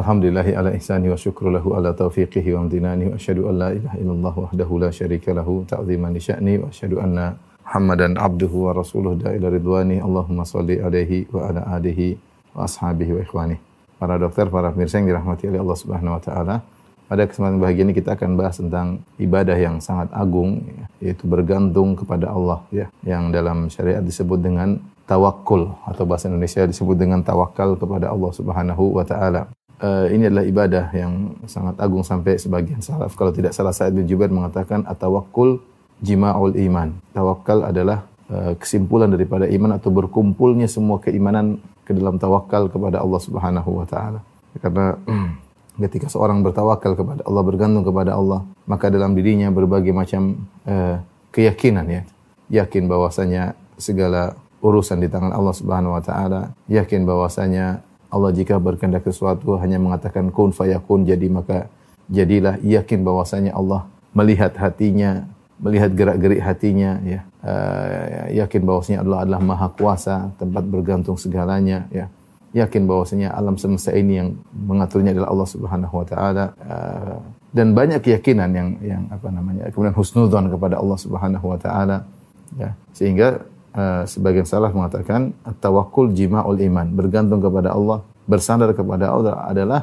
Alhamdulillahi ala ihsani wa syukru lahu ala taufiqihi wa amdinani wa asyhadu an la ilaha illallah wahdahu la syarika lahu ta'ziman li sya'ni wa asyhadu anna Muhammadan abduhu wa rasuluh da'ila ridwani. Allahumma salli alaihi wa ala alihi wa ashabihi wa ikhwani. Para dokter, para pemirsa yang dirahmati oleh Allah Subhanahu wa taala pada kesempatan bahagia ini kita akan bahas tentang ibadah yang sangat agung yaitu bergantung kepada Allah ya. Yang dalam syariat disebut dengan tawakul atau bahasa Indonesia disebut dengan tawakal kepada Allah Subhanahu wa taala uh, ini adalah ibadah yang sangat agung sampai sebagian salaf. Kalau tidak salah Sa'id bin Jubair mengatakan at-tawakkul jima'ul iman. Tawakal adalah uh, kesimpulan daripada iman atau berkumpulnya semua keimanan ke dalam tawakal kepada Allah Subhanahu wa taala. Karena ketika seorang bertawakal kepada Allah, bergantung kepada Allah, maka dalam dirinya berbagai macam uh, keyakinan ya. Yakin bahwasanya segala urusan di tangan Allah Subhanahu wa taala, yakin bahwasanya Allah jika berkehendak sesuatu hanya mengatakan kun fayakun jadi maka jadilah yakin bahwasanya Allah melihat hatinya melihat gerak-gerik hatinya ya. Uh, yakin bahwasanya Allah adalah maha kuasa tempat bergantung segalanya ya. Yakin bahwasanya alam semesta ini yang mengaturnya adalah Allah Subhanahu wa taala. Uh, dan banyak keyakinan yang yang apa namanya kemudian husnudzon kepada Allah Subhanahu wa taala ya. Sehingga uh, sebagian salah mengatakan tawakkul jima'ul iman, bergantung kepada Allah, bersandar kepada Allah adalah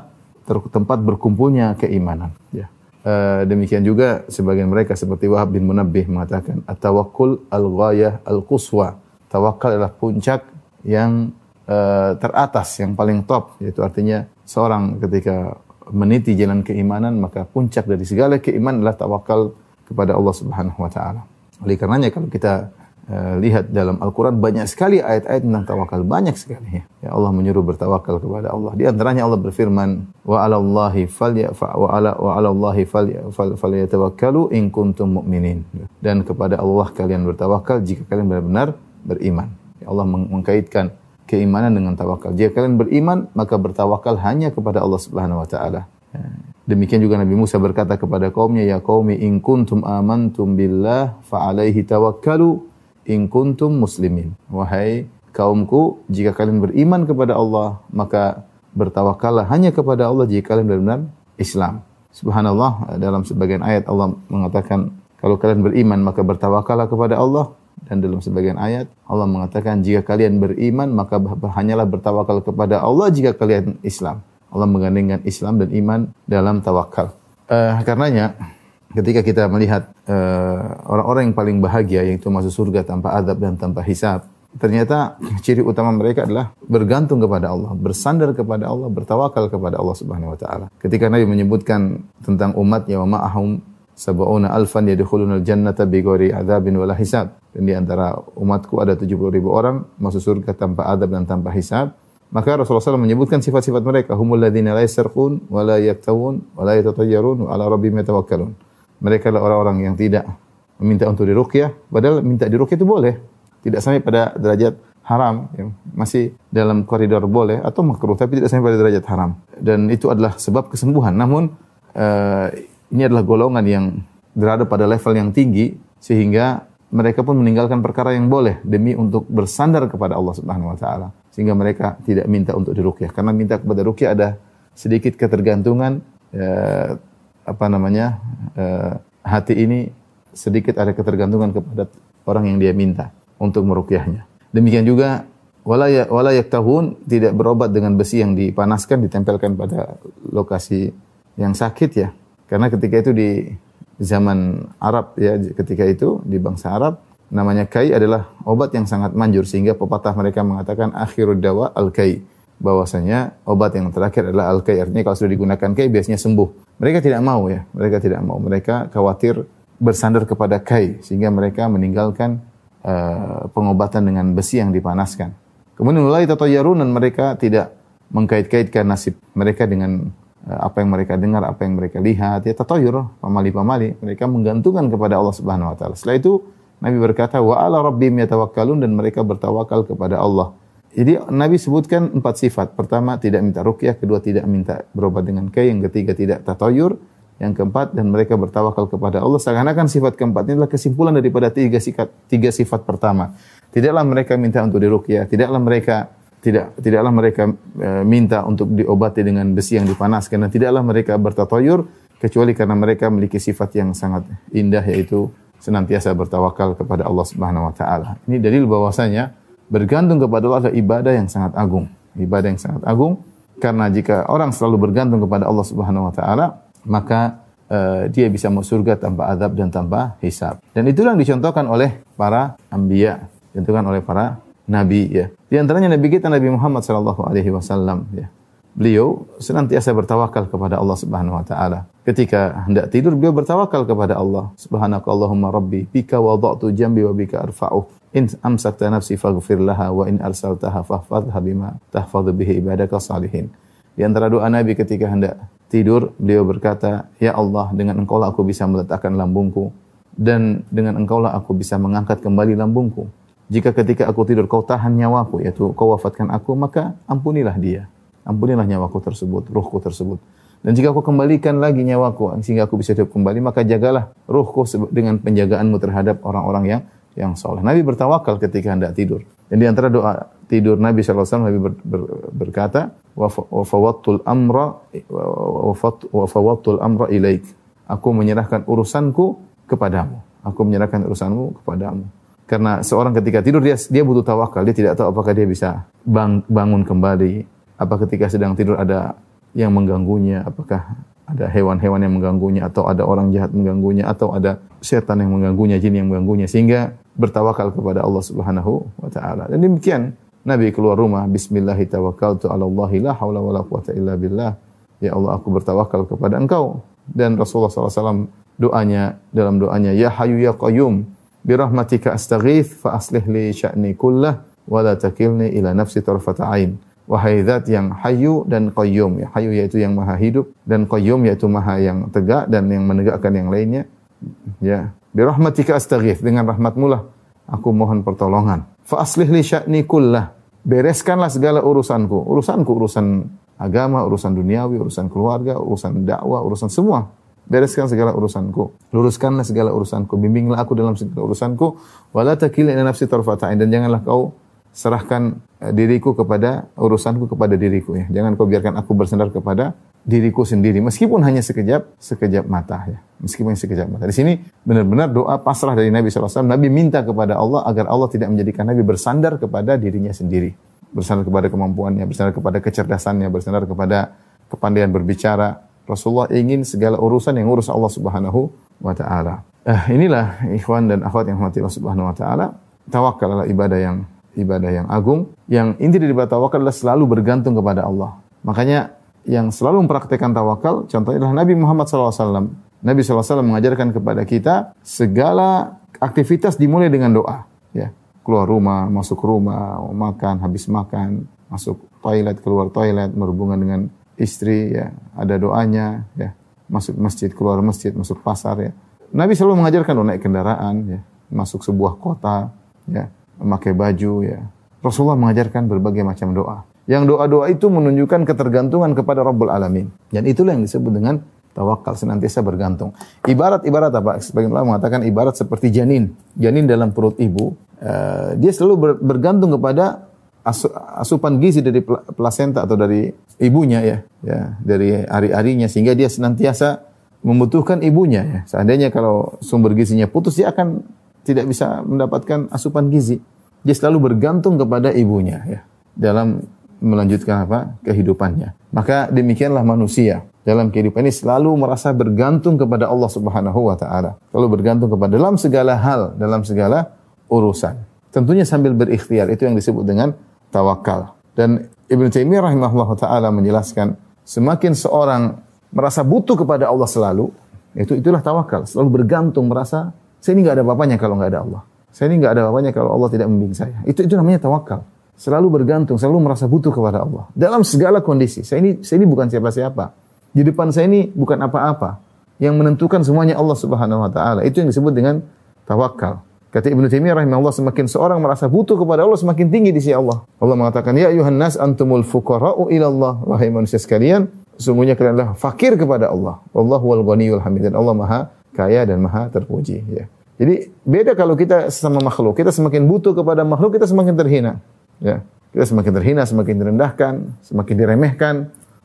tempat berkumpulnya keimanan. Ya. Uh, demikian juga sebagian mereka seperti Wahab bin Munabbih mengatakan at-tawakkul al-ghayah al-quswa. Tawakal adalah puncak yang uh, teratas, yang paling top, yaitu artinya seorang ketika meniti jalan keimanan maka puncak dari segala keimanan adalah tawakal kepada Allah Subhanahu wa taala. Oleh karenanya kalau kita lihat dalam Al-Quran banyak sekali ayat-ayat tentang tawakal. Banyak sekali. Ya. Allah menyuruh bertawakal kepada Allah. Di antaranya Allah berfirman, wa ala Allahi falya wa ala wa ala Allahi falyatawakkalu in kuntum mu'minin. Dan kepada Allah kalian bertawakal jika kalian benar-benar beriman. Ya Allah mengkaitkan keimanan dengan tawakal. Jika kalian beriman, maka bertawakal hanya kepada Allah Subhanahu wa taala. Ya. Demikian juga Nabi Musa berkata kepada kaumnya, "Ya qaumi in kuntum amantum billah fa alaihi tawakkalu in kuntum muslimin. Wahai kaumku, jika kalian beriman kepada Allah, maka bertawakallah hanya kepada Allah jika kalian benar-benar Islam. Subhanallah, dalam sebagian ayat Allah mengatakan, kalau kalian beriman maka bertawakallah kepada Allah. Dan dalam sebagian ayat Allah mengatakan, jika kalian beriman maka hanyalah bertawakal kepada Allah jika kalian Islam. Allah menggandengkan Islam dan iman dalam tawakal. Uh, karenanya, ketika kita melihat eh, orang-orang uh, yang paling bahagia yaitu masuk surga tanpa adab dan tanpa hisab, ternyata ciri utama mereka adalah bergantung kepada Allah, bersandar kepada Allah, bertawakal kepada Allah Subhanahu wa taala. Ketika Nabi menyebutkan tentang umatnya wa ma'ahum sab'una alfan yadkhuluna al-jannata bighairi adzabin wala hisab. Dan di antara umatku ada 70 ribu orang masuk surga tanpa adab dan tanpa hisab. Maka Rasulullah SAW menyebutkan sifat-sifat mereka. Humul ladzina la yasarqun ala rabbihim yatawakkalun mereka adalah orang-orang yang tidak meminta untuk diruqyah, padahal minta diruqyah itu boleh. Tidak sampai pada derajat haram, ya. masih dalam koridor boleh atau makruh, tapi tidak sampai pada derajat haram. Dan itu adalah sebab kesembuhan. Namun uh, ini adalah golongan yang berada pada level yang tinggi sehingga mereka pun meninggalkan perkara yang boleh demi untuk bersandar kepada Allah Subhanahu wa taala sehingga mereka tidak minta untuk diruqyah karena minta kepada ruqyah ada sedikit ketergantungan uh, apa namanya uh, hati ini sedikit ada ketergantungan kepada orang yang dia minta untuk merukyahnya. Demikian juga wala ya, yaktahun tidak berobat dengan besi yang dipanaskan ditempelkan pada lokasi yang sakit ya. Karena ketika itu di zaman Arab ya ketika itu di bangsa Arab namanya kai adalah obat yang sangat manjur sehingga pepatah mereka mengatakan akhirud dawa al kai bahwasanya obat yang terakhir adalah al-kai. Artinya kalau sudah digunakan kai biasanya sembuh. Mereka tidak mau ya, mereka tidak mau. Mereka khawatir bersandar kepada kai sehingga mereka meninggalkan uh, pengobatan dengan besi yang dipanaskan. Kemudian mulai tatayyarun dan mereka tidak mengkait-kaitkan nasib mereka dengan uh, apa yang mereka dengar, apa yang mereka lihat. Ya tatayyur, pamali-pamali. Mereka menggantungkan kepada Allah Subhanahu wa taala. Setelah itu Nabi berkata, "Wa ala rabbihim yatawakkalun" dan mereka bertawakal kepada Allah. Jadi Nabi sebutkan empat sifat. Pertama tidak minta rukyah, kedua tidak minta berobat dengan kai, yang ketiga tidak tatoyur, yang keempat dan mereka bertawakal kepada Allah. Seakan-akan sifat keempat ini adalah kesimpulan daripada tiga sifat tiga sifat pertama. Tidaklah mereka minta untuk dirukyah, tidaklah mereka tidak tidaklah mereka e, minta untuk diobati dengan besi yang dipanaskan dan tidaklah mereka bertatoyur kecuali karena mereka memiliki sifat yang sangat indah yaitu senantiasa bertawakal kepada Allah Subhanahu wa taala. Ini dalil bahwasanya bergantung kepada Allah adalah ibadah yang sangat agung. Ibadah yang sangat agung karena jika orang selalu bergantung kepada Allah Subhanahu wa taala, maka uh, dia bisa masuk surga tanpa azab dan tanpa hisab. Dan itulah yang dicontohkan oleh para anbiya, dicontohkan oleh para nabi ya. Di antaranya nabi kita Nabi Muhammad sallallahu alaihi wasallam ya. Beliau senantiasa bertawakal kepada Allah Subhanahu wa taala. Ketika hendak tidur beliau bertawakal kepada Allah. Subhanakallahumma rabbi bika wada'tu jambi wa bika arfa'u. In amsakta nafsi faghfir laha wa in arsaltaha fahfadha bima tahfadhu bihi ibadaka salihin. Di antara doa Nabi ketika hendak tidur, beliau berkata, Ya Allah, dengan engkau lah aku bisa meletakkan lambungku. Dan dengan engkau lah aku bisa mengangkat kembali lambungku. Jika ketika aku tidur kau tahan nyawaku, yaitu kau wafatkan aku, maka ampunilah dia. Ampunilah nyawaku tersebut, ruhku tersebut. Dan jika aku kembalikan lagi nyawaku sehingga aku bisa hidup kembali, maka jagalah ruhku dengan penjagaanmu terhadap orang-orang yang yang soleh. Nabi bertawakal ketika hendak tidur. Dan di antara doa tidur Nabi SAW, Nabi ber, ber, berkata, wa fawattul amra wa fawattul amra ilaik. Aku menyerahkan urusanku kepadamu. Aku menyerahkan urusanmu kepadamu. Karena seorang ketika tidur dia dia butuh tawakal. Dia tidak tahu apakah dia bisa bang, bangun kembali. Apa ketika sedang tidur ada yang mengganggunya, apakah ada hewan-hewan yang mengganggunya atau ada orang jahat mengganggunya atau ada setan yang mengganggunya, jin yang mengganggunya sehingga bertawakal kepada Allah Subhanahu wa taala. Dan demikian Nabi keluar rumah bismillah tawakkaltu ala Allah la haula wala quwata illa billah. Ya Allah aku bertawakal kepada Engkau. Dan Rasulullah SAW doanya dalam doanya ya hayu ya qayyum bi rahmatika astaghith fa aslih li sya'ni kullah wa la takilni ila nafsi tarfata ain. Wahai zat yang hayu dan qayyum. Ya, hayu yaitu yang maha hidup dan qayyum yaitu maha yang tegak dan yang menegakkan yang lainnya. Ya, bi rahmatika astaghith dengan rahmatmu lah aku mohon pertolongan. Fa aslih li sya'ni kullah. Bereskanlah segala urusanku. Urusanku urusan agama, urusan duniawi, urusan keluarga, urusan dakwah, urusan semua. Bereskan segala urusanku. Luruskanlah segala urusanku. Bimbinglah aku dalam segala urusanku. Wala takilni nafsi tarfata'in. Dan janganlah kau serahkan diriku kepada urusanku kepada diriku ya. Jangan kau biarkan aku bersandar kepada diriku sendiri meskipun hanya sekejap sekejap mata ya. Meskipun sekejap mata. Di sini benar-benar doa pasrah dari Nabi SAW. Nabi minta kepada Allah agar Allah tidak menjadikan Nabi bersandar kepada dirinya sendiri. Bersandar kepada kemampuannya, bersandar kepada kecerdasannya, bersandar kepada kepandaian berbicara. Rasulullah ingin segala urusan yang urus Allah Subhanahu wa taala. Eh, inilah ikhwan dan akhwat yang mati Allah Subhanahu wa taala. Tawakal adalah ibadah yang ibadah yang agung yang inti dari tawakal adalah selalu bergantung kepada Allah. Makanya yang selalu mempraktekkan tawakal contohnya adalah Nabi Muhammad SAW. Nabi SAW mengajarkan kepada kita segala aktivitas dimulai dengan doa. Ya, keluar rumah, masuk rumah, makan, habis makan, masuk toilet, keluar toilet, berhubungan dengan istri, ya, ada doanya, ya, masuk masjid, keluar masjid, masuk pasar, ya. Nabi selalu mengajarkan naik kendaraan, ya, masuk sebuah kota, ya, memakai baju ya. Rasulullah mengajarkan berbagai macam doa. Yang doa-doa itu menunjukkan ketergantungan kepada Rabbul Alamin. Dan itulah yang disebut dengan tawakal senantiasa bergantung. Ibarat-ibarat apa? Sebagian ulama mengatakan ibarat seperti janin. Janin dalam perut ibu, uh, dia selalu ber, bergantung kepada asu, asupan gizi dari plasenta atau dari ibunya ya, ya dari ari-arinya sehingga dia senantiasa membutuhkan ibunya ya. Seandainya kalau sumber gizinya putus dia akan tidak bisa mendapatkan asupan gizi. Dia selalu bergantung kepada ibunya ya dalam melanjutkan apa kehidupannya. Maka demikianlah manusia dalam kehidupan ini selalu merasa bergantung kepada Allah Subhanahu wa taala. Selalu bergantung kepada dalam segala hal, dalam segala urusan. Tentunya sambil berikhtiar itu yang disebut dengan tawakal. Dan Ibnu Taimiyah rahimahullah taala menjelaskan semakin seorang merasa butuh kepada Allah selalu, itu itulah tawakal, selalu bergantung merasa saya ini nggak ada apa-apanya kalau nggak ada Allah. Saya ini nggak ada apa-apanya kalau Allah tidak membimbing saya. Itu itu namanya tawakal. Selalu bergantung, selalu merasa butuh kepada Allah. Dalam segala kondisi. Saya ini saya ini bukan siapa-siapa. Di depan saya ini bukan apa-apa. Yang menentukan semuanya Allah Subhanahu wa taala. Itu yang disebut dengan tawakal. Kata Ibnu Taimiyah rahimahullah semakin seorang merasa butuh kepada Allah semakin tinggi di sisi Allah. Allah mengatakan, "Ya ayuhan nas antumul fuqara'u ila Allah." Wahai manusia sekalian, sungguhnya kalian adalah fakir kepada Allah. Wallahu wal ghaniyul hamid. Dan Allah Maha kaya dan maha terpuji. Ya. Jadi beda kalau kita sesama makhluk. Kita semakin butuh kepada makhluk, kita semakin terhina. Ya. kita semakin terhina, semakin direndahkan, semakin diremehkan.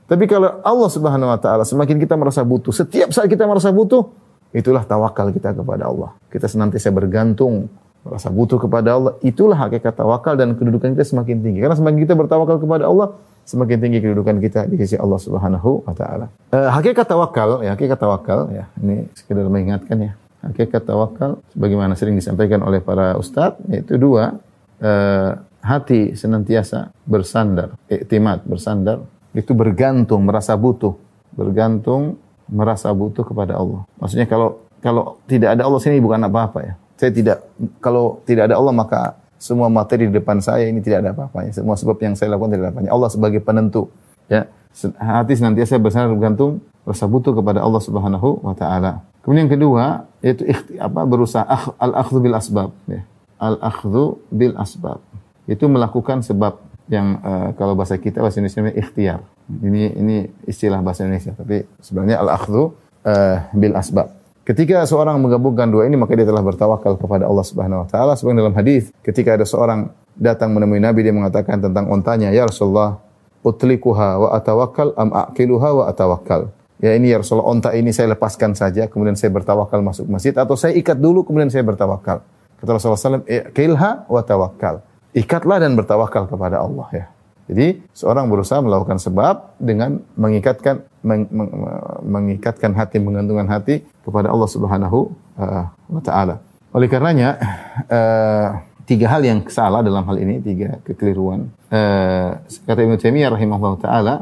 Tapi kalau Allah Subhanahu wa taala semakin kita merasa butuh, setiap saat kita merasa butuh, itulah tawakal kita kepada Allah. Kita senantiasa bergantung, merasa butuh kepada Allah. Itulah hakikat tawakal dan kedudukan kita semakin tinggi. Karena semakin kita bertawakal kepada Allah, semakin tinggi kedudukan kita di sisi Allah Subhanahu wa taala. Uh, hakikat tawakal ya, hakikat tawakal ya. Ini sekedar mengingatkan ya. Hakikat tawakal sebagaimana sering disampaikan oleh para ustadz yaitu dua uh, hati senantiasa bersandar, iktimat bersandar itu bergantung, merasa butuh, bergantung, merasa butuh kepada Allah. Maksudnya kalau kalau tidak ada Allah sini bukan apa-apa ya. Saya tidak kalau tidak ada Allah maka semua materi di depan saya ini tidak ada apa-apanya. Semua sebab yang saya lakukan tidak ada apa-apanya. Allah sebagai penentu. Ya, hati senantiasa bersandar bergantung rasa butuh kepada Allah Subhanahu wa taala. Kemudian yang kedua yaitu apa berusaha al-akhdhu bil asbab ya. Al-akhdhu bil asbab. Itu melakukan sebab yang uh, kalau bahasa kita bahasa Indonesia namanya ikhtiar. Ini ini istilah bahasa Indonesia, tapi sebenarnya al-akhdhu uh, bil asbab. Ketika seorang menggabungkan dua ini maka dia telah bertawakal kepada Allah Subhanahu wa taala. Seperti dalam hadis ketika ada seorang datang menemui Nabi dia mengatakan tentang ontanya, "Ya Rasulullah, utlikuha wa atawakkal am aqiluha wa atawakkal?" Ya ini ya Rasulullah, onta ini saya lepaskan saja kemudian saya bertawakal masuk masjid atau saya ikat dulu kemudian saya bertawakal. Kata Rasulullah SAW, "Iqilha wa tawakkal." ikatlah dan bertawakal kepada Allah ya. Jadi seorang berusaha melakukan sebab dengan mengikatkan meng, meng, mengikatkan hati, menggantungkan hati kepada Allah Subhanahu uh, wa taala. Oleh karenanya uh, tiga hal yang salah dalam hal ini, tiga kekeliruan. Uh, kata Ibnu Taimiyah rahimahullah taala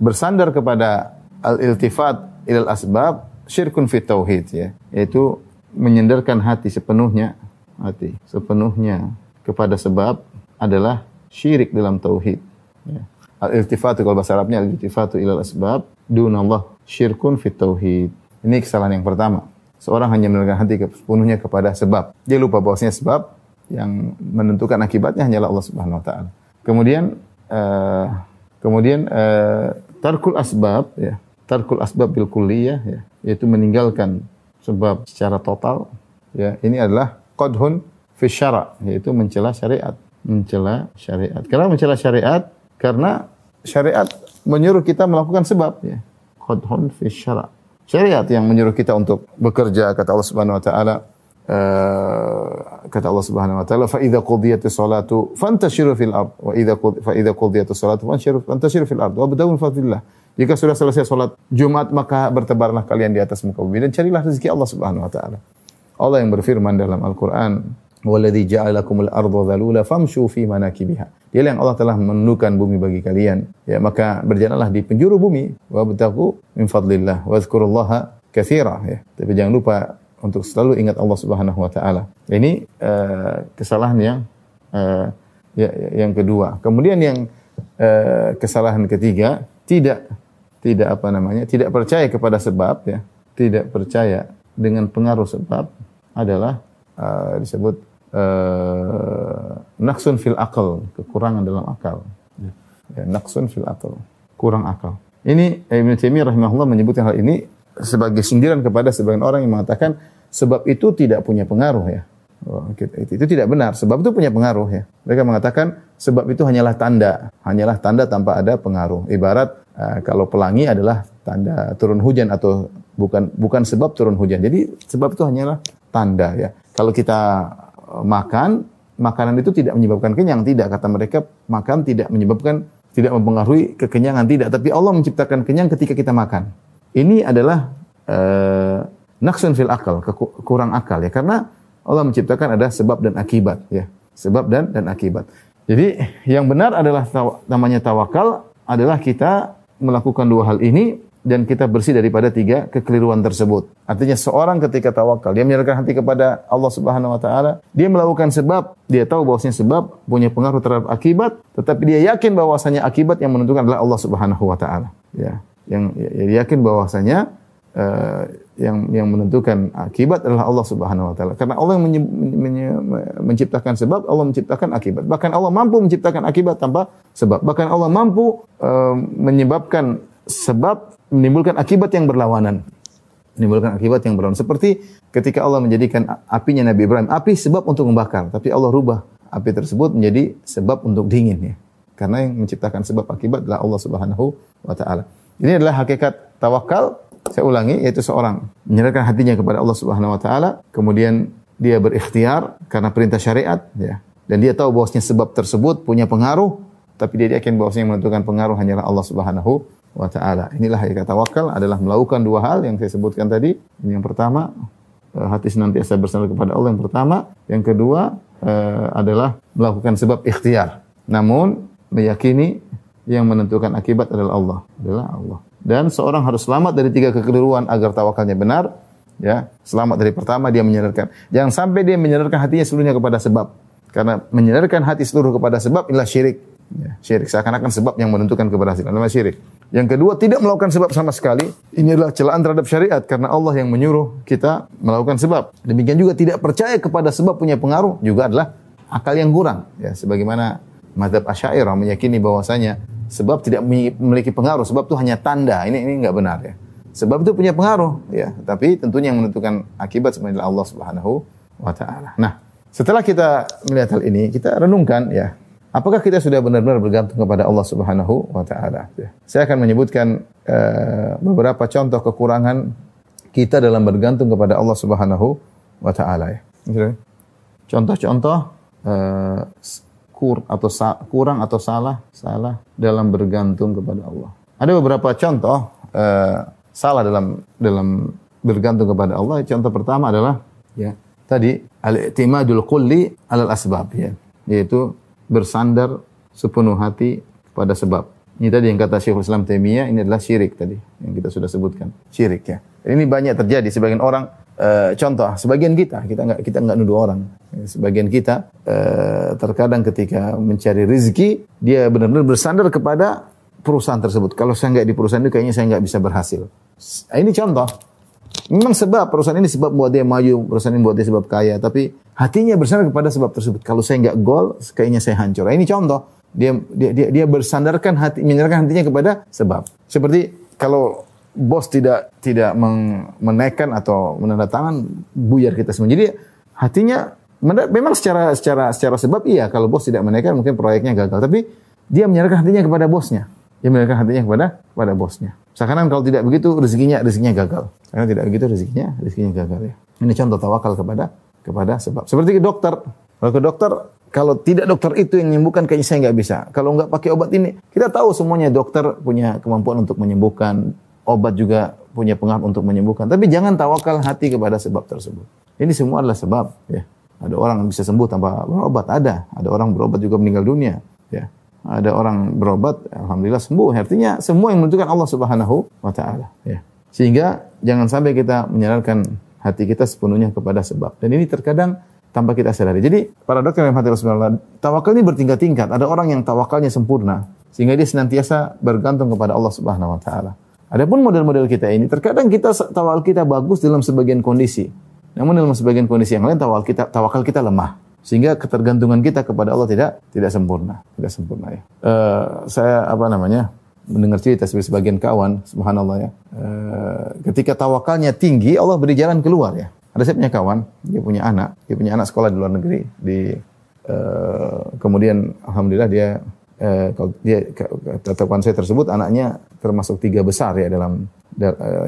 bersandar kepada al-iltifat ilal asbab syirkun fit tauhid ya, yaitu menyendarkan hati sepenuhnya hati sepenuhnya kepada sebab adalah syirik dalam tauhid. Ya. Al-iltifatu kalau bahasa Arabnya al-iltifatu ilal asbab dunallah syirkun fit tauhid. Ini kesalahan yang pertama. Seorang hanya mendengarkan hati sepenuhnya kepada sebab. Dia lupa bahwasanya sebab yang menentukan akibatnya hanyalah Allah Subhanahu wa taala. Kemudian uh, kemudian uh, tarkul asbab ya. Tarkul asbab bil kulliyah ya, yaitu meninggalkan sebab secara total ya. Ini adalah qadhun fi syara, yaitu mencela syariat mencela syariat. Kenapa mencela syariat? Karena syariat menyuruh kita melakukan sebab ya. Qadhun fi syara. Syariat yang menyuruh kita untuk bekerja kata Allah Subhanahu wa taala uh, kata Allah Subhanahu wa taala fa idza qudiyatis salatu fantashiru fil ard wa idza fa idza qudiyatis salatu fantashiru fantashiru fil ard wa badawu fadlillah. Jika sudah selesai salat Jumat maka bertebarlah kalian di atas muka bumi dan carilah rezeki Allah Subhanahu wa taala. Allah yang berfirman dalam Al-Qur'an Waladhi ja'alakumul arda dhalula famshu fi manakibiha. Dia yang Allah telah menundukkan bumi bagi kalian. Ya, maka berjalanlah di penjuru bumi wa btagu min fadlillah wa dzkurullaha katsira ya. Tapi jangan lupa untuk selalu ingat Allah Subhanahu wa taala. Ini uh, kesalahan yang uh, ya, yang kedua. Kemudian yang uh, kesalahan ketiga tidak tidak apa namanya? tidak percaya kepada sebab ya. Tidak percaya dengan pengaruh sebab adalah uh, disebut uh, naksun fil akal, kekurangan dalam akal. Ya, naksun fil akal, kurang akal. Ini Ibn Taimiyah rahimahullah menyebutkan hal ini sebagai sindiran kepada sebagian orang yang mengatakan sebab itu tidak punya pengaruh ya. Oh, itu, itu tidak benar. Sebab itu punya pengaruh ya. Mereka mengatakan sebab itu hanyalah tanda, hanyalah tanda tanpa ada pengaruh. Ibarat uh, kalau pelangi adalah tanda turun hujan atau bukan bukan sebab turun hujan. Jadi sebab itu hanyalah tanda ya. Kalau kita makan, makanan itu tidak menyebabkan kenyang. Tidak, kata mereka, makan tidak menyebabkan, tidak mempengaruhi kekenyangan. Tidak, tapi Allah menciptakan kenyang ketika kita makan. Ini adalah uh, naksun fil akal, kurang akal ya. Karena Allah menciptakan ada sebab dan akibat ya. Sebab dan dan akibat. Jadi yang benar adalah taw namanya tawakal adalah kita melakukan dua hal ini dan kita bersih daripada tiga kekeliruan tersebut. Artinya seorang ketika tawakal, dia menyerahkan hati kepada Allah Subhanahu wa taala, dia melakukan sebab, dia tahu bahwasanya sebab punya pengaruh terhadap akibat, tetapi dia yakin bahwasanya akibat yang menentukan adalah Allah Subhanahu wa taala. Ya, yang ya, yakin bahwasanya uh, yang yang menentukan akibat adalah Allah Subhanahu wa taala. Karena Allah yang menciptakan sebab, Allah menciptakan akibat. Bahkan Allah mampu menciptakan akibat tanpa sebab. Bahkan Allah mampu uh, menyebabkan sebab menimbulkan akibat yang berlawanan. Menimbulkan akibat yang berlawanan. Seperti ketika Allah menjadikan apinya Nabi Ibrahim, api sebab untuk membakar, tapi Allah rubah api tersebut menjadi sebab untuk dingin ya. karena yang menciptakan sebab akibat adalah Allah Subhanahu wa taala. Ini adalah hakikat tawakal. Saya ulangi yaitu seorang menyerahkan hatinya kepada Allah Subhanahu wa taala, kemudian dia berikhtiar karena perintah syariat ya. Dan dia tahu bahwasanya sebab tersebut punya pengaruh, tapi dia yakin bahwasanya yang menentukan pengaruh hanyalah Allah Subhanahu wa taala. Inilah hakikat tawakal adalah melakukan dua hal yang saya sebutkan tadi. Yang pertama, eh, hati senantiasa bersandar kepada Allah yang pertama, yang kedua uh, adalah melakukan sebab ikhtiar. Namun meyakini yang menentukan akibat adalah Allah, adalah Allah. Dan seorang harus selamat dari tiga kekeliruan agar tawakalnya benar. Ya, selamat dari pertama dia menyadarkan. Jangan sampai dia menyadarkan hatinya seluruhnya kepada sebab. Karena menyadarkan hati seluruh kepada sebab inilah syirik. Ya, syirik seakan-akan sebab yang menentukan keberhasilan. Namanya syirik. Yang kedua, tidak melakukan sebab sama sekali. Ini adalah celaan terhadap syariat karena Allah yang menyuruh kita melakukan sebab. Demikian juga tidak percaya kepada sebab punya pengaruh juga adalah akal yang kurang. Ya, sebagaimana madhab Asy'ariyah meyakini bahwasanya sebab tidak memiliki pengaruh, sebab itu hanya tanda. Ini ini enggak benar ya. Sebab itu punya pengaruh ya, tapi tentunya yang menentukan akibat sebenarnya Allah Subhanahu wa taala. Nah, setelah kita melihat hal ini, kita renungkan ya, apakah kita sudah benar-benar bergantung kepada Allah Subhanahu wa taala? Ya. Saya akan menyebutkan uh, beberapa contoh kekurangan kita dalam bergantung kepada Allah Subhanahu wa taala ya. Contoh-contoh uh, kur atau kurang atau salah salah dalam bergantung kepada Allah. Ada beberapa contoh uh, salah dalam dalam bergantung kepada Allah. Contoh pertama adalah ya tadi al-i'timadul kulli alal asbab ya, yaitu bersandar sepenuh hati pada sebab. Ini tadi yang kata Syekhul Islam Taimiyah ini adalah syirik tadi yang kita sudah sebutkan. Syirik ya. Ini banyak terjadi sebagian orang uh, contoh sebagian kita kita nggak kita nggak nuduh orang. Sebagian kita uh, terkadang ketika mencari rezeki dia benar-benar bersandar kepada perusahaan tersebut. Kalau saya nggak di perusahaan itu kayaknya saya nggak bisa berhasil. Nah, ini contoh. Memang sebab perusahaan ini sebab buat dia maju, perusahaan ini buat dia sebab kaya, tapi hatinya bersandar kepada sebab tersebut. Kalau saya nggak gol, kayaknya saya hancur. Nah, ini contoh. Dia dia dia, dia bersandarkan hati, menyerahkan hatinya kepada sebab. Seperti kalau bos tidak tidak menaikkan atau menandatangan buyar kita semua. Jadi hatinya memang secara secara secara sebab iya kalau bos tidak menaikkan mungkin proyeknya gagal, tapi dia menyerahkan hatinya kepada bosnya. Dia menyerahkan hatinya kepada kepada bosnya. Sekarang kalau tidak begitu rezekinya rezekinya gagal. Karena tidak begitu rezekinya rezekinya gagal ya. Ini contoh tawakal kepada kepada sebab. Seperti ke dokter. Kalau ke dokter, kalau tidak dokter itu yang menyembuhkan kayaknya saya nggak bisa. Kalau nggak pakai obat ini, kita tahu semuanya dokter punya kemampuan untuk menyembuhkan. Obat juga punya pengaruh untuk menyembuhkan. Tapi jangan tawakal hati kepada sebab tersebut. Ini semua adalah sebab. Ya. Ada orang bisa sembuh tanpa obat, ada. Ada orang berobat juga meninggal dunia. Ya ada orang berobat, alhamdulillah sembuh. Artinya semua yang menentukan Allah Subhanahu wa taala, ya. Sehingga jangan sampai kita menyerahkan hati kita sepenuhnya kepada sebab. Dan ini terkadang tanpa kita sadari. Jadi para dokter yang hati Rasulullah, tawakal ini bertingkat-tingkat. Ada orang yang tawakalnya sempurna sehingga dia senantiasa bergantung kepada Allah Subhanahu wa taala. Adapun model-model kita ini terkadang kita tawakal kita bagus dalam sebagian kondisi. Namun dalam sebagian kondisi yang lain tawakal kita tawakal kita lemah sehingga ketergantungan kita kepada Allah tidak tidak sempurna, tidak sempurna ya. Uh, saya apa namanya mendengar cerita sebagian kawan, subhanallah ya. Uh, ketika tawakalnya tinggi, Allah beri jalan keluar ya. Ada saya punya kawan, dia punya anak, dia punya anak sekolah di luar negeri, di uh, kemudian alhamdulillah dia uh, kalau dia kata saya tersebut anaknya termasuk tiga besar ya dalam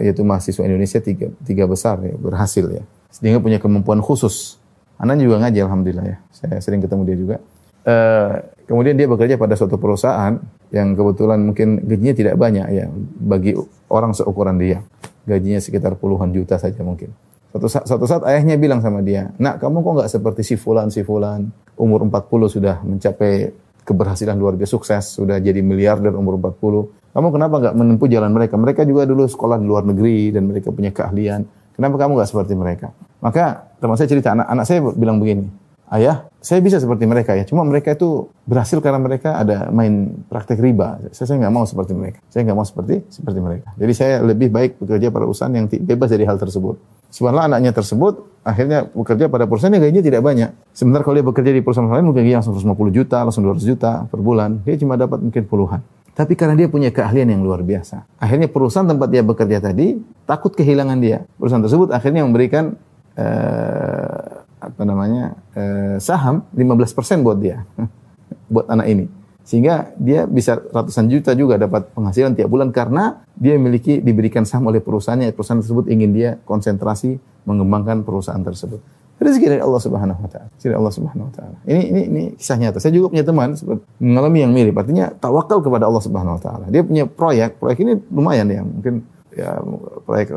yaitu mahasiswa Indonesia tiga tiga besar ya berhasil ya sehingga punya kemampuan khusus Anaknya juga ngaji alhamdulillah ya. Saya sering ketemu dia juga. Uh, kemudian dia bekerja pada suatu perusahaan yang kebetulan mungkin gajinya tidak banyak ya bagi orang seukuran dia. Gajinya sekitar puluhan juta saja mungkin. Suatu saat, suatu saat ayahnya bilang sama dia, nak kamu kok nggak seperti si fulan si fulan umur 40 sudah mencapai keberhasilan luar biasa sukses sudah jadi miliarder umur 40. Kamu kenapa nggak menempuh jalan mereka? Mereka juga dulu sekolah di luar negeri dan mereka punya keahlian. Kenapa kamu nggak seperti mereka? Maka teman saya cerita, anak, anak saya bilang begini, ayah, saya bisa seperti mereka ya. Cuma mereka itu berhasil karena mereka ada main praktek riba. Saya, saya nggak mau seperti mereka. Saya nggak mau seperti seperti mereka. Jadi saya lebih baik bekerja pada perusahaan yang bebas dari hal tersebut. Sebenarnya anaknya tersebut akhirnya bekerja pada perusahaan yang gajinya tidak banyak. Sebentar kalau dia bekerja di perusahaan lain mungkin langsung 150 juta, langsung 200 juta per bulan. Dia cuma dapat mungkin puluhan. Tapi karena dia punya keahlian yang luar biasa. Akhirnya perusahaan tempat dia bekerja tadi takut kehilangan dia. Perusahaan tersebut akhirnya memberikan uh, apa namanya uh, saham 15% buat dia, buat anak ini. Sehingga dia bisa ratusan juta juga dapat penghasilan tiap bulan karena dia memiliki diberikan saham oleh perusahaannya. Perusahaan tersebut ingin dia konsentrasi mengembangkan perusahaan tersebut. Rezeki dari Allah Subhanahu wa taala. Dari Allah Subhanahu wa taala. Ini ini ini kisah nyata. Saya juga punya teman mengalami yang mirip. Artinya tawakal kepada Allah Subhanahu wa taala. Dia punya proyek, proyek ini lumayan ya, mungkin ya proyek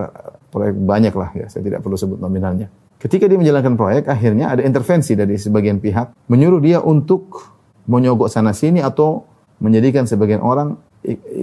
proyek banyak lah ya. Saya tidak perlu sebut nominalnya. Ketika dia menjalankan proyek, akhirnya ada intervensi dari sebagian pihak menyuruh dia untuk menyogok sana sini atau menjadikan sebagian orang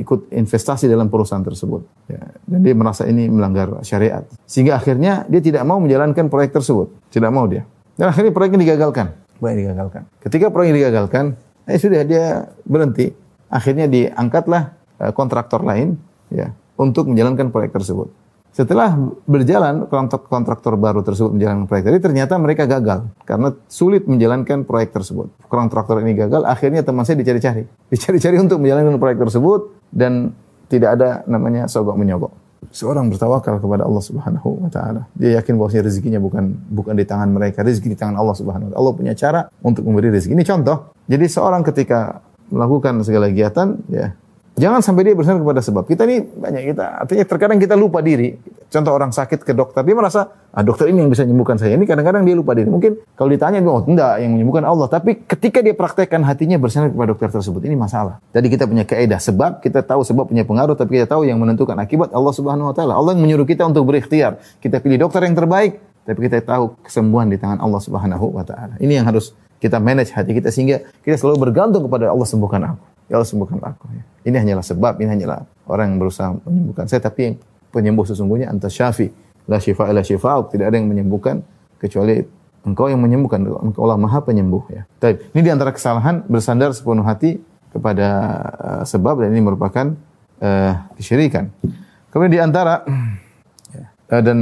ikut investasi dalam perusahaan tersebut. Ya, dan dia merasa ini melanggar syariat. Sehingga akhirnya dia tidak mau menjalankan proyek tersebut. Tidak mau dia. Dan akhirnya proyek ini digagalkan. Proyek digagalkan. Ketika proyek digagalkan, eh sudah dia berhenti. Akhirnya diangkatlah eh, kontraktor lain ya untuk menjalankan proyek tersebut. Setelah berjalan kontraktor baru tersebut menjalankan proyek tadi, ternyata mereka gagal karena sulit menjalankan proyek tersebut. Kontraktor ini gagal, akhirnya teman saya dicari-cari, dicari-cari untuk menjalankan proyek tersebut dan tidak ada namanya sogok menyogok. Seorang bertawakal kepada Allah Subhanahu wa taala. Dia yakin bahwa rezekinya bukan bukan di tangan mereka, rezeki di tangan Allah Subhanahu wa taala. Allah punya cara untuk memberi rezeki. Ini contoh. Jadi seorang ketika melakukan segala kegiatan, ya Jangan sampai dia bersandar kepada sebab. Kita ini banyak kita, artinya terkadang kita lupa diri. Contoh orang sakit ke dokter, dia merasa, ah dokter ini yang bisa menyembuhkan saya. Ini kadang-kadang dia lupa diri. Mungkin kalau ditanya, oh enggak, yang menyembuhkan Allah. Tapi ketika dia praktekkan hatinya bersandar kepada dokter tersebut, ini masalah. Jadi kita punya keedah sebab, kita tahu sebab punya pengaruh, tapi kita tahu yang menentukan akibat Allah Subhanahu Wa Taala. Allah yang menyuruh kita untuk berikhtiar. Kita pilih dokter yang terbaik, tapi kita tahu kesembuhan di tangan Allah Subhanahu Wa Taala. Ini yang harus kita manage hati kita sehingga kita selalu bergantung kepada Allah sembuhkan aku. Ya Allah sembuhkan aku. Ya. Ini hanyalah sebab, ini hanyalah orang yang berusaha menyembuhkan saya. Tapi yang penyembuh sesungguhnya anta syafi. La syifa ila syifa. Tidak ada yang menyembuhkan kecuali engkau yang menyembuhkan. Engkau Allah maha penyembuh. Ya. Tapi ini di antara kesalahan bersandar sepenuh hati kepada uh, sebab dan ini merupakan uh, kesyirikan. Kemudian di antara uh, dan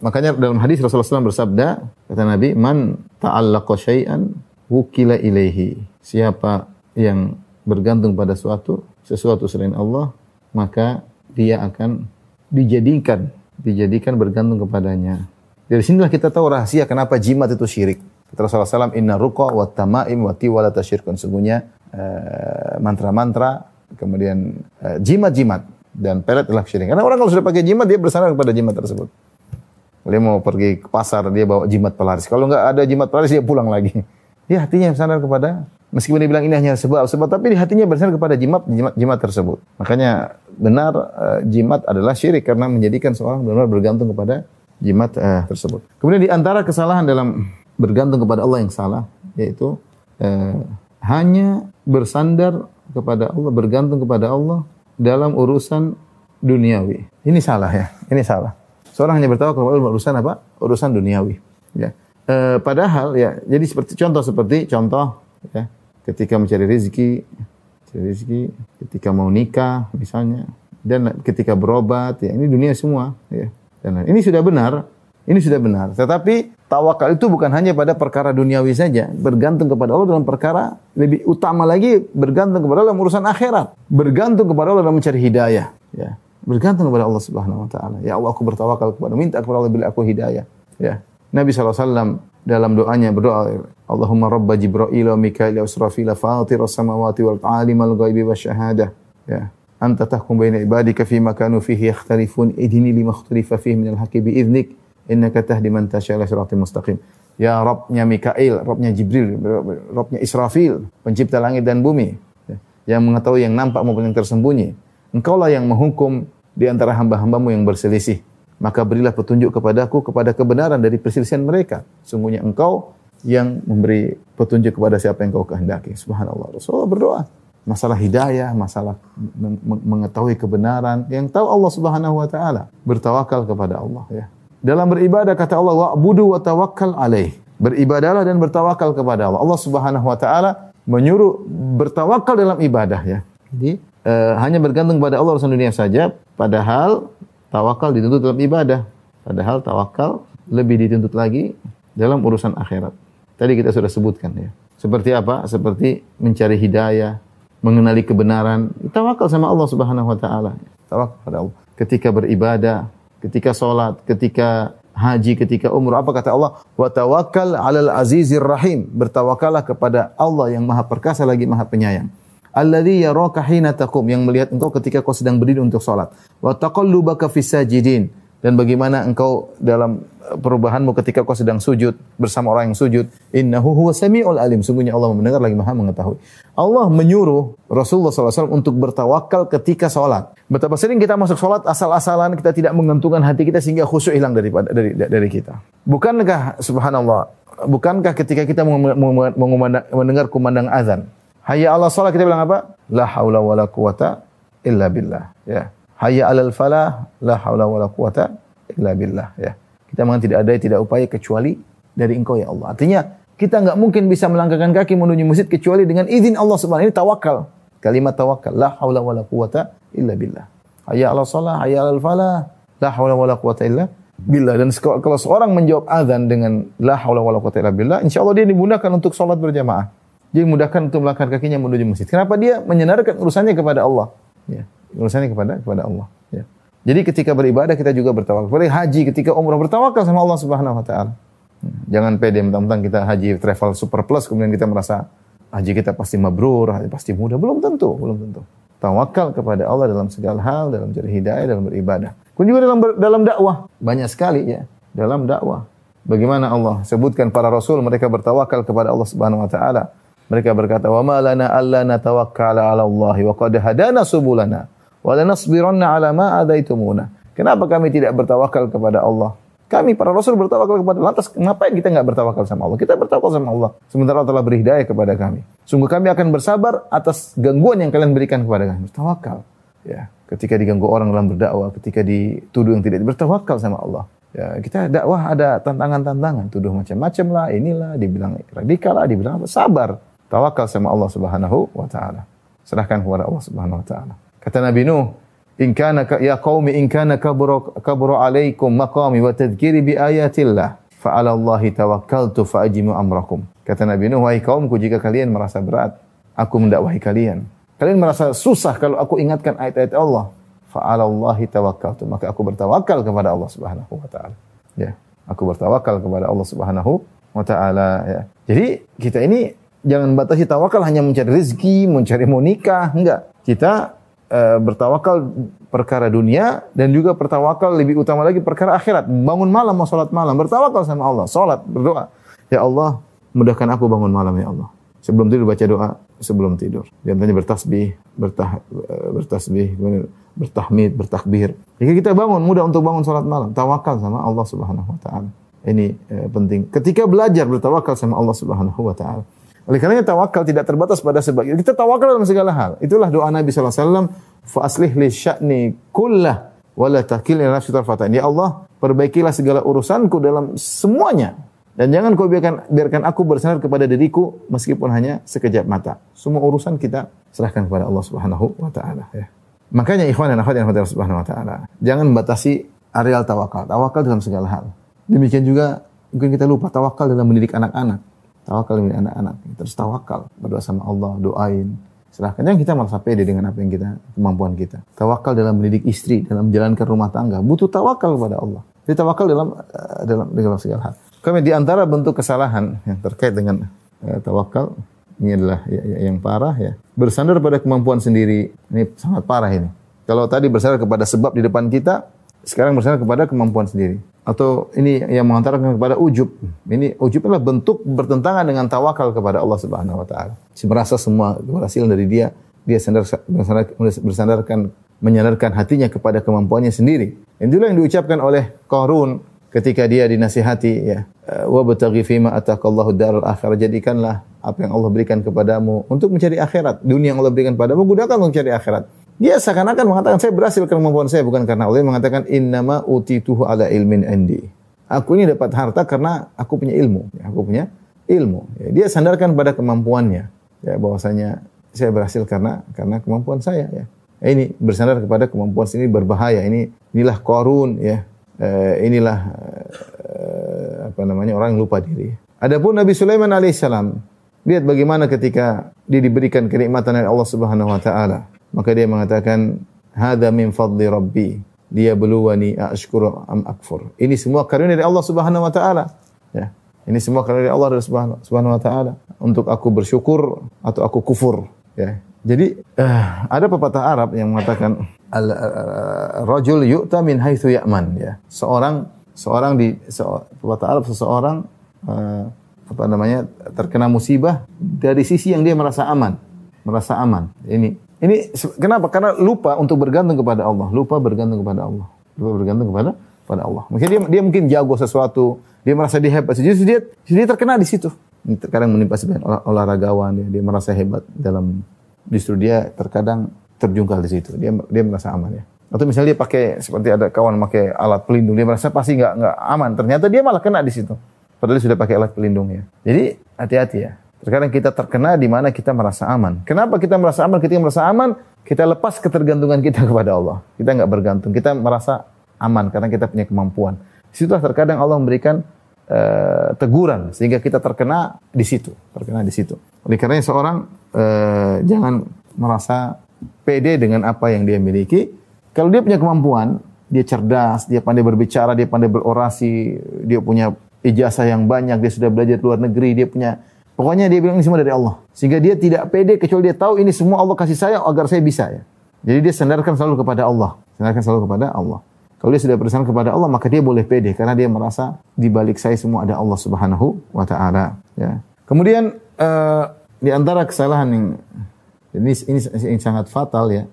makanya dalam hadis Rasulullah SAW bersabda kata Nabi man ta'allaqa syai'an wukila ilaihi siapa yang bergantung pada suatu sesuatu selain Allah, maka dia akan dijadikan dijadikan bergantung kepadanya. Dari sinilah kita tahu rahasia kenapa jimat itu syirik. Kata Rasulullah SAW, Inna ruqa wa tamaim wa tiwala tasyirkun. Sungguhnya uh, mantra-mantra, kemudian uh, jimat-jimat dan pelet adalah syirik. Karena orang kalau sudah pakai jimat, dia bersandar kepada jimat tersebut. Dia mau pergi ke pasar, dia bawa jimat pelaris. Kalau nggak ada jimat pelaris, dia pulang lagi. Dia hatinya bersandar kepada Meskipun dia bilang ini hanya sebab, sebab tapi di hatinya bersandar kepada jimat, jimat, jimat tersebut. Makanya benar uh, jimat adalah syirik karena menjadikan seorang benar bergantung kepada jimat uh, tersebut. Kemudian di antara kesalahan dalam bergantung kepada Allah yang salah yaitu uh, hanya bersandar kepada Allah, bergantung kepada Allah dalam urusan duniawi. Ini salah ya, ini salah. Seorang hanya bertawakal kepada Allah urusan apa? Urusan duniawi. Ya. E, padahal ya, jadi seperti contoh seperti contoh ya, ketika mencari rezeki, mencari rezeki, ketika mau nikah misalnya, dan ketika berobat, ya ini dunia semua, ya. Dan ini sudah benar, ini sudah benar. Tetapi tawakal itu bukan hanya pada perkara duniawi saja, bergantung kepada Allah dalam perkara lebih utama lagi bergantung kepada Allah dalam urusan akhirat, bergantung kepada Allah dalam mencari hidayah, ya. Bergantung kepada Allah Subhanahu wa taala. Ya Allah aku bertawakal kepada minta kepada Allah bila aku hidayah, ya. Nabi SAW dalam doanya berdoa Allahumma rabba Jibril wa Mikail wa Israfil fatir as-samawati wal alim al-ghaibi wa syahadah ya anta tahkum baina ibadika fi ma kanu fihi yakhtalifun. Idini lima ikhtalifa fihi min al-haqqi bi idnik innaka tahdi man tasha ila siratal mustaqim. Ya Rabbnya Mikail Rabbnya Jibril Rabbnya Israfil pencipta langit dan bumi. Ya, yang mengetahui yang nampak maupun yang tersembunyi. Engkaulah yang menghukum di antara hamba-hambamu yang berselisih maka berilah petunjuk kepadaku kepada kebenaran dari perselisihan mereka. Sungguhnya engkau yang memberi petunjuk kepada siapa yang kau kehendaki. Subhanallah. Rasulullah berdoa. Masalah hidayah, masalah mengetahui kebenaran. Yang tahu Allah subhanahu wa ta'ala. Bertawakal kepada Allah. ya. Dalam beribadah kata Allah, wa'budu wa tawakkal alaih. Beribadahlah dan bertawakal kepada Allah. Allah subhanahu wa ta'ala menyuruh bertawakal dalam ibadah. ya. Jadi uh, hanya bergantung pada Allah urusan dunia saja. Padahal tawakal dituntut dalam ibadah. Padahal tawakal lebih dituntut lagi dalam urusan akhirat. Tadi kita sudah sebutkan ya. Seperti apa? Seperti mencari hidayah, mengenali kebenaran. Tawakal sama Allah Subhanahu wa taala. Tawakal pada Allah. Ketika beribadah, ketika sholat, ketika haji, ketika umrah. Apa kata Allah? Wa tawakkal 'alal azizir rahim. Bertawakallah kepada Allah yang Maha Perkasa lagi Maha Penyayang. Alladzi yaraka hina taqum yang melihat engkau ketika kau sedang berdiri untuk salat. Wa taqallubaka fis sajidin dan bagaimana engkau dalam eh, perubahanmu ketika kau sedang sujud bersama orang yang sujud. Innahu huwa samiul alim. Sungguhnya Allah mendengar lagi maha mengetahui. Allah menyuruh Rasulullah SAW untuk bertawakal ketika sholat. Betapa sering kita masuk sholat asal-asalan kita tidak menggantungkan hati kita sehingga khusyuk hilang daripada dari dari kita. Bukankah subhanallah, bukankah ketika kita mendengar kumandang azan, hayya Allah sholat kita bilang apa? La haula wala quwata illa billah. Ya. Hayya alal falah, la haula wala quwata illa billah. Ya. Kita memang tidak ada tidak upaya kecuali dari engkau ya Allah. Artinya kita nggak mungkin bisa melangkahkan kaki menuju masjid kecuali dengan izin Allah Subhanahu Ini tawakal. Kalimat tawakal. La haula wala quwata illa billah. Hayya alal salah, hayya alal falah, la haula wala quwata illa billah. Dan kalau seorang menjawab azan dengan la haula wala quwata illa billah, insya Allah dia dimudahkan untuk sholat berjamaah. Dia dimudahkan untuk melangkahkan kakinya menuju masjid. Kenapa dia menyenarkan urusannya kepada Allah? Ya urusannya kepada kepada Allah. Ya. Jadi ketika beribadah kita juga bertawakal. Boleh haji ketika umrah bertawakal sama Allah Subhanahu Wa Taala. Ya. Jangan pede mentang-mentang kita haji travel super plus kemudian kita merasa haji kita pasti mabrur, haji pasti mudah. Belum tentu, belum tentu. Tawakal kepada Allah dalam segala hal, dalam cari hidayah, dalam beribadah. Kemudian juga dalam dalam dakwah banyak sekali ya dalam dakwah. Bagaimana Allah sebutkan para rasul mereka bertawakal kepada Allah Subhanahu wa taala. Mereka berkata, "Wa ma lana alla natawakkala 'ala Allah wa qad hadana subulana." wa lanasbiranna ala ma adaitumuna. Kenapa kami tidak bertawakal kepada Allah? Kami para rasul bertawakal kepada Allah. Lantas ngapain kita nggak bertawakal sama Allah? Kita bertawakal sama Allah. Sementara Allah telah beri hidayah kepada kami. Sungguh kami akan bersabar atas gangguan yang kalian berikan kepada kami. Bertawakal. Ya, ketika diganggu orang dalam berdakwah, ketika dituduh yang tidak bertawakal sama Allah. Ya, kita dakwah ada tantangan-tantangan, tuduh macam-macam lah, inilah, dibilang radikal lah, dibilang apa? Sabar. Tawakal sama Allah Subhanahu wa taala. Serahkan kepada Allah Subhanahu wa taala. Kata Nabi Nuh, "In kana ya qaumi in kana kabura kabura alaikum maqami wa tadhkiri bi ayatillah, fa 'ala Allahi tawakkaltu fa ajimu amrakum." Kata Nabi Nuh, "Wahai kaumku, jika kalian merasa berat, aku mendakwahi kalian. Kalian merasa susah kalau aku ingatkan ayat-ayat Allah, fa 'ala Allahi tawakkaltu." Maka aku bertawakal kepada Allah Subhanahu wa taala. Ya, aku bertawakal kepada Allah Subhanahu wa taala ya. Jadi kita ini jangan batasi tawakal hanya mencari rezeki, mencari mau nikah, enggak. Kita uh, bertawakal perkara dunia dan juga bertawakal lebih utama lagi perkara akhirat. Bangun malam mau salat malam, bertawakal sama Allah, salat, berdoa. Ya Allah, mudahkan aku bangun malam ya Allah. Sebelum tidur baca doa, sebelum tidur. Di antaranya bertasbih, bertah, uh, bertasbih, bertahmid, bertakbir. Jika kita bangun, mudah untuk bangun salat malam. Tawakal sama Allah Subhanahu wa taala. Ini uh, penting. Ketika belajar bertawakal sama Allah Subhanahu wa taala. Oleh karenanya tawakal tidak terbatas pada sebagian. Kita tawakal dalam segala hal. Itulah doa Nabi sallallahu alaihi wasallam, fa aslih li sya'ni kullah wa takil ila nafsi tarfatan. Ya Allah, perbaikilah segala urusanku dalam semuanya. Dan jangan kau biarkan biarkan aku bersandar kepada diriku meskipun hanya sekejap mata. Semua urusan kita serahkan kepada Allah Subhanahu wa taala ya. Makanya ikhwan dan akhwat yang Allah Subhanahu wa taala, jangan batasi areal tawakal. Tawakal dalam segala hal. Demikian juga mungkin kita lupa tawakal dalam mendidik anak-anak. Tawakal dengan anak-anak. Terus tawakal. Berdoa sama Allah, doain. Serahkan. Jangan kita merasa pede dengan apa yang kita, kemampuan kita. Tawakal dalam mendidik istri, dalam menjalankan rumah tangga. Butuh tawakal kepada Allah. Jadi tawakal dalam uh, dalam dalam segala hal. Kami di antara bentuk kesalahan yang terkait dengan uh, tawakal ini adalah ya, ya, yang parah ya. Bersandar pada kemampuan sendiri. Ini sangat parah ini. Kalau tadi bersandar kepada sebab di depan kita, sekarang bersandar kepada kemampuan sendiri atau ini yang mengantarkan kepada ujub. Ini ujub adalah bentuk bertentangan dengan tawakal kepada Allah Subhanahu wa taala. Si merasa semua keberhasilan dari dia, dia sandar, bersandarkan menyandarkan hatinya kepada kemampuannya sendiri. Itulah yang diucapkan oleh Qarun ketika dia dinasihati ya, wa bataghi fima ataqallahu darul akhir. Jadikanlah apa yang Allah berikan kepadamu untuk mencari akhirat. Dunia yang Allah berikan padamu gunakan untuk mencari akhirat. Dia seakan-akan mengatakan saya berhasil karena kemampuan saya bukan karena Allah mengatakan innama utituhu ala ilmin indi. Aku ini dapat harta karena aku punya ilmu. Ya, aku punya ilmu. Ya, dia sandarkan pada kemampuannya. Ya, bahwasanya saya berhasil karena karena kemampuan saya. Ya. Ini bersandar kepada kemampuan sini berbahaya. Ini inilah korun ya. Eh, inilah eh, apa namanya orang yang lupa diri. Adapun Nabi Sulaiman alaihissalam lihat bagaimana ketika dia diberikan kenikmatan oleh Allah Subhanahu wa taala maka dia mengatakan, "Hadza min fadli rabbi." Dia beluwani ashkuru am akfur. Ini semua karunia dari Allah Subhanahu wa taala. Ya. Ini semua karunia dari Allah Subhanahu, Subhanahu wa taala untuk aku bersyukur atau aku kufur, ya. Jadi uh, ada pepatah Arab yang mengatakan al uh, rajul yu'ta min haitsu ya'man ya. Seorang seorang di se, pepatah Arab seseorang uh, apa namanya terkena musibah dari sisi yang dia merasa aman, merasa aman. Ini ini kenapa? Karena lupa untuk bergantung kepada Allah, lupa bergantung kepada Allah, lupa bergantung kepada kepada Allah. Mungkin dia dia mungkin jago sesuatu, dia merasa dia hebat, jadi dia dia terkena di situ. Terkadang menimpa sebagian olahragawan, dia, dia merasa hebat dalam justru dia terkadang terjungkal di situ. Dia dia merasa aman ya. Atau misalnya dia pakai seperti ada kawan pakai alat pelindung, dia merasa pasti nggak nggak aman. Ternyata dia malah kena di situ. Padahal dia sudah pakai alat pelindung ya. Jadi hati-hati ya. Terkadang kita terkena di mana kita merasa aman. Kenapa kita merasa aman? Ketika merasa aman, kita lepas ketergantungan kita kepada Allah. Kita nggak bergantung. Kita merasa aman karena kita punya kemampuan. Situlah terkadang Allah memberikan uh, teguran sehingga kita terkena di situ, terkena di situ. Oleh karena seorang uh, jangan merasa pede dengan apa yang dia miliki. Kalau dia punya kemampuan, dia cerdas, dia pandai berbicara, dia pandai berorasi, dia punya ijazah yang banyak, dia sudah belajar di luar negeri, dia punya pokoknya dia bilang ini semua dari Allah. Sehingga dia tidak pede kecuali dia tahu ini semua Allah kasih saya agar saya bisa ya. Jadi dia sandarkan selalu kepada Allah. Sandarkan selalu kepada Allah. Kalau dia sudah bersandar kepada Allah, maka dia boleh pede karena dia merasa di balik saya semua ada Allah Subhanahu wa taala, ya. Kemudian uh, di antara kesalahan yang ini, ini, ini sangat fatal ya.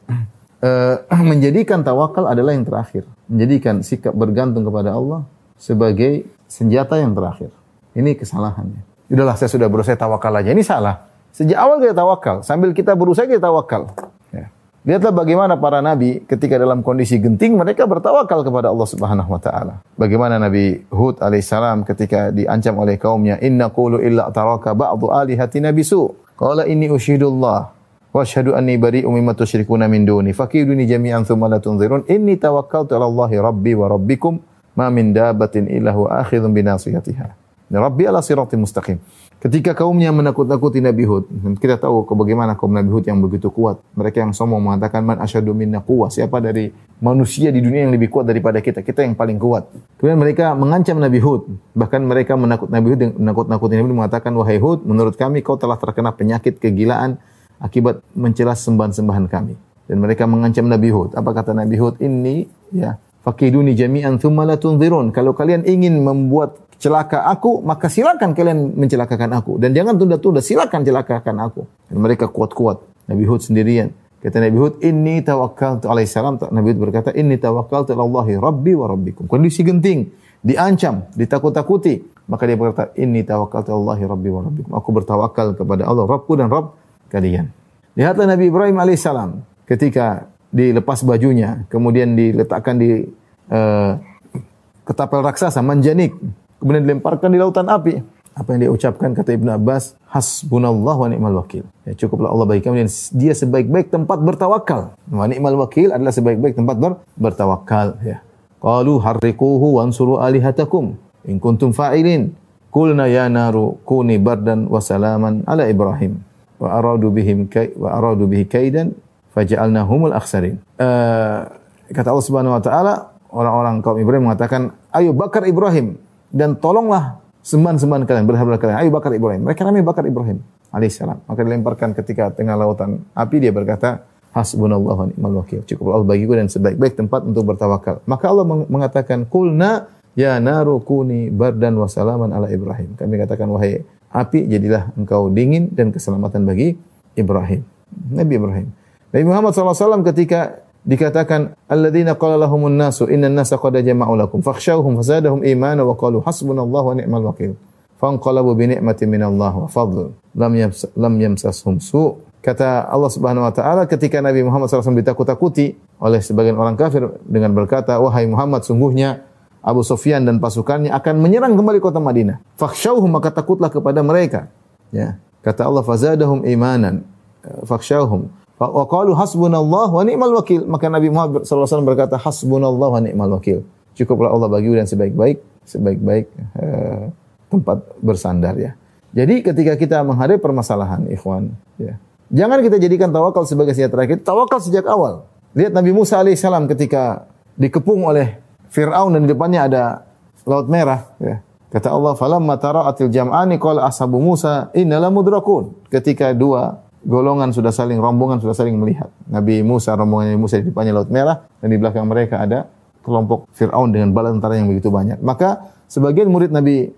Uh, menjadikan tawakal adalah yang terakhir. Menjadikan sikap bergantung kepada Allah sebagai senjata yang terakhir. Ini kesalahannya. Udahlah saya sudah berusaha tawakal aja. Ini salah. Sejak awal kita tawakal. Sambil kita berusaha kita tawakal. Ya. Lihatlah bagaimana para nabi ketika dalam kondisi genting mereka bertawakal kepada Allah Subhanahu wa taala. Bagaimana Nabi Hud alaihissalam ketika diancam oleh kaumnya, "Inna qulu illa taraka ba'du alihatina bisu." Qala inni usyhidullah wa asyhadu anni bari'un mimma tusyrikuna min duni fakiduni jami'an thumma la tunzirun inni tawakkaltu 'ala Allahi rabbi wa rabbikum ma min dabatin illa huwa akhidhun rabbi ala siratim mustaqim ketika kaumnya menakut-nakuti Nabi Hud kita tahu bagaimana kaum Nabi Hud yang begitu kuat mereka yang sombong mengatakan man asyadu minna quwwah siapa dari manusia di dunia yang lebih kuat daripada kita kita yang paling kuat kemudian mereka mengancam Nabi Hud bahkan mereka menakut Nabi Hud menakut-nakuti Nabi Hud mengatakan wahai Hud menurut kami kau telah terkena penyakit kegilaan akibat mencela sembahan-sembahan kami. Dan mereka mengancam Nabi Hud. Apa kata Nabi Hud? Ini ya fakiduni jami'an thumma la tunzirun. Kalau kalian ingin membuat celaka aku, maka silakan kalian mencelakakan aku dan jangan tunda-tunda, silakan celakakan aku. Dan mereka kuat-kuat. Nabi Hud sendirian. Kata Nabi Hud, "Inni tawakkaltu alaihi salam." Nabi Hud berkata, "Inni tawakkaltu Allahi rabbi wa rabbikum." Kondisi genting, diancam, ditakut-takuti. Maka dia berkata, "Inni tawakkaltu Allahi rabbi wa rabbikum." Aku bertawakal kepada Allah, Rabbku dan Rabb kalian. Lihatlah Nabi Ibrahim alaihissalam ketika dilepas bajunya, kemudian diletakkan di uh, ketapel raksasa, manjanik, kemudian dilemparkan di lautan api. Apa yang dia ucapkan kata Ibnu Abbas, hasbunallah wa ni'mal wakil. Ya, cukuplah Allah bagi kami dan dia sebaik-baik tempat bertawakal. Wa ni'mal wakil adalah sebaik-baik tempat ber, bertawakal ya. Qalu harriquhu wansuru alihatakum in kuntum fa'ilin. Qulna ya naru kuni bardan wa salaman ala Ibrahim wa aradu bihim kay wa aradu bihi kaidan akhsarin. Uh, kata Allah Subhanahu wa taala, orang-orang kaum Ibrahim mengatakan, "Ayo bakar Ibrahim dan tolonglah sembahan-sembahan kalian, berhala kalian. Ayo bakar Ibrahim." Mereka ramai bakar Ibrahim alaihissalam. Maka dilemparkan ketika tengah lautan api dia berkata, Hasbunallah wa ni'mal wakil. Cukup Allah bagiku dan sebaik-baik tempat untuk bertawakal. Maka Allah mengatakan, "Qulna ya naru kuni bardan wa salaman ala Ibrahim." Kami katakan wahai api jadilah engkau dingin dan keselamatan bagi Ibrahim. Nabi Ibrahim. Nabi Muhammad SAW ketika dikatakan alladzina qala lahumun nasu innan nasa qad jama'u lakum fakhshawhum fazadahum imana wa qalu hasbunallahu wa ni'mal wakil. Fanqalabu bi ni'matin minallah wa fadl lam yams lam yamsashum su. Kata Allah Subhanahu wa taala ketika Nabi Muhammad SAW ditakut-takuti oleh sebagian orang kafir dengan berkata, "Wahai Muhammad, sungguhnya Abu Sufyan dan pasukannya akan menyerang kembali kota Madinah. Fakhshawhum maka takutlah kepada mereka. Ya. Kata Allah fazadahum imanan. Fakhshawhum. Wa qalu hasbunallah wa ni'mal wakil. Maka Nabi Muhammad SAW berkata hasbunallah wa ni'mal wakil. Cukuplah Allah bagi dan sebaik-baik sebaik-baik uh, tempat bersandar ya. Jadi ketika kita menghadapi permasalahan ikhwan ya. Jangan kita jadikan tawakal sebagai senjata terakhir. Tawakal sejak awal. Lihat Nabi Musa alaihissalam ketika dikepung oleh Fir'aun dan di depannya ada laut merah. Ya. Kata Allah, "Falamma tara'atil jam'ani qala ashabu Musa innala mudrakun." Ketika dua golongan sudah saling rombongan sudah saling melihat. Nabi Musa rombongan Nabi Musa di depannya laut merah dan di belakang mereka ada kelompok Firaun dengan bala tentara yang begitu banyak. Maka sebagian murid Nabi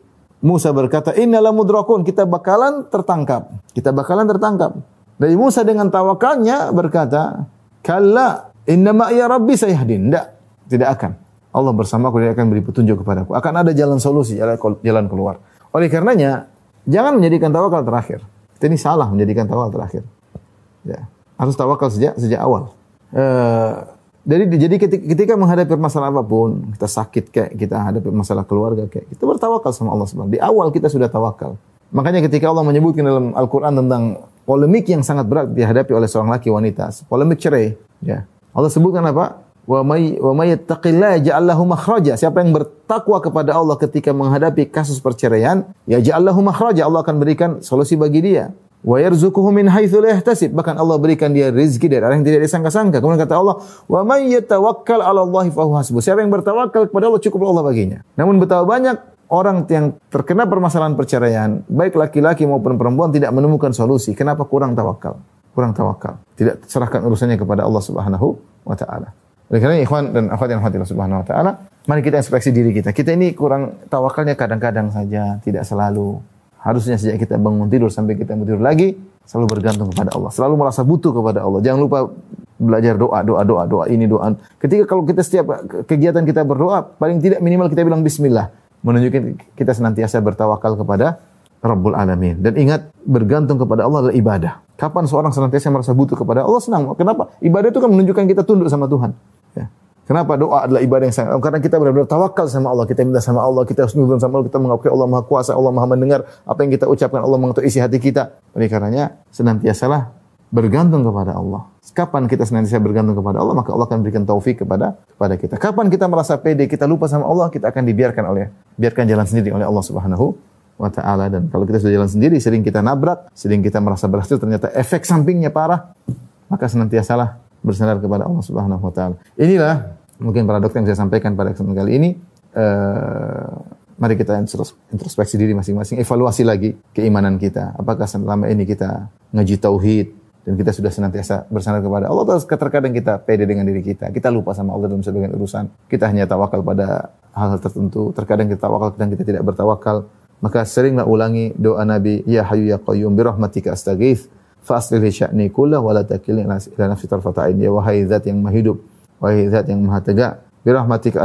Musa berkata, "Innal mudrakun, kita bakalan tertangkap. Kita bakalan tertangkap." Nabi Musa dengan tawakalnya berkata, "Kalla, inna ya rabbi sayahdin." Tidak, tidak akan. Allah bersamaku dia akan beri petunjuk kepadaku. Akan ada jalan solusi, jalan keluar. Oleh karenanya, jangan menjadikan tawakal terakhir. Kita ini salah menjadikan tawakal terakhir. Ya. Harus tawakal sejak sejak awal. Uh, jadi jadi ketika, ketika menghadapi permasalahan apa pun, kita sakit kayak kita hadapi masalah keluarga kayak kita bertawakal sama Allah Subhanahu Di awal kita sudah tawakal. Makanya ketika Allah menyebutkan dalam Al-Qur'an tentang polemik yang sangat berat dihadapi oleh seorang laki wanita, polemik cerai, ya. Allah sebutkan apa? Wa may wa makhraja. Siapa yang bertakwa kepada Allah ketika menghadapi kasus perceraian, ya ja'allahu makhraja. Allah akan berikan solusi bagi dia. Wa yarzuquhu min haitsu la yahtasib. Bahkan Allah berikan dia rezeki dari arah yang tidak disangka-sangka. Kemudian kata Allah wa may yatawakkal 'ala Allah fa hasbuh. Siapa yang bertawakal kepada Allah cukup Allah baginya. Namun betapa banyak orang yang terkena permasalahan perceraian baik laki-laki maupun perempuan tidak menemukan solusi. Kenapa kurang tawakal kurang tawakal tidak serahkan urusannya kepada Allah Subhanahu wa taala oleh karena ikhwan dan akhwat yang Allah Subhanahu wa taala mari kita inspeksi diri kita kita ini kurang tawakalnya kadang-kadang saja tidak selalu Harusnya sejak kita bangun tidur sampai kita tidur lagi, selalu bergantung kepada Allah. Selalu merasa butuh kepada Allah. Jangan lupa belajar doa, doa, doa, doa ini doa. Ketika kalau kita setiap kegiatan kita berdoa, paling tidak minimal kita bilang Bismillah, menunjukkan kita senantiasa bertawakal kepada Rabbul Alamin. Dan ingat, bergantung kepada Allah adalah ibadah. Kapan seorang senantiasa merasa butuh kepada Allah, senang. Kenapa? Ibadah itu kan menunjukkan kita tunduk sama Tuhan. Ya. Kenapa doa adalah ibadah yang sangat karena kita benar-benar tawakal sama Allah, kita minta sama Allah, kita husnuzon sama Allah, kita mengakui Allah Maha Kuasa, Allah Maha mendengar apa yang kita ucapkan, Allah mengetahui isi hati kita. Oleh karenanya senantiasalah bergantung kepada Allah. Kapan kita senantiasa bergantung kepada Allah, maka Allah akan berikan taufik kepada kepada kita. Kapan kita merasa pede, kita lupa sama Allah, kita akan dibiarkan oleh biarkan jalan sendiri oleh Allah Subhanahu wa taala dan kalau kita sudah jalan sendiri sering kita nabrak, sering kita merasa berhasil ternyata efek sampingnya parah, maka senantiasalah bersandar kepada Allah Subhanahu wa taala. Inilah mungkin para dokter yang saya sampaikan pada kesempatan kali ini. Uh, mari kita introspeksi diri masing-masing, evaluasi lagi keimanan kita. Apakah selama ini kita ngaji tauhid dan kita sudah senantiasa bersandar kepada Allah atau terkadang kita pede dengan diri kita. Kita lupa sama Allah dalam sebagian urusan. Kita hanya tawakal pada hal-hal tertentu. Terkadang kita tawakal dan kita tidak bertawakal. Maka seringlah ulangi doa Nabi, Ya Hayu Ya Qayyum birahmatika astaghith fa li sya'ni kullah wa takilni ila nafsi ya wahai zat yang maha hidup wahai zat yang maha tegak bi rahmatika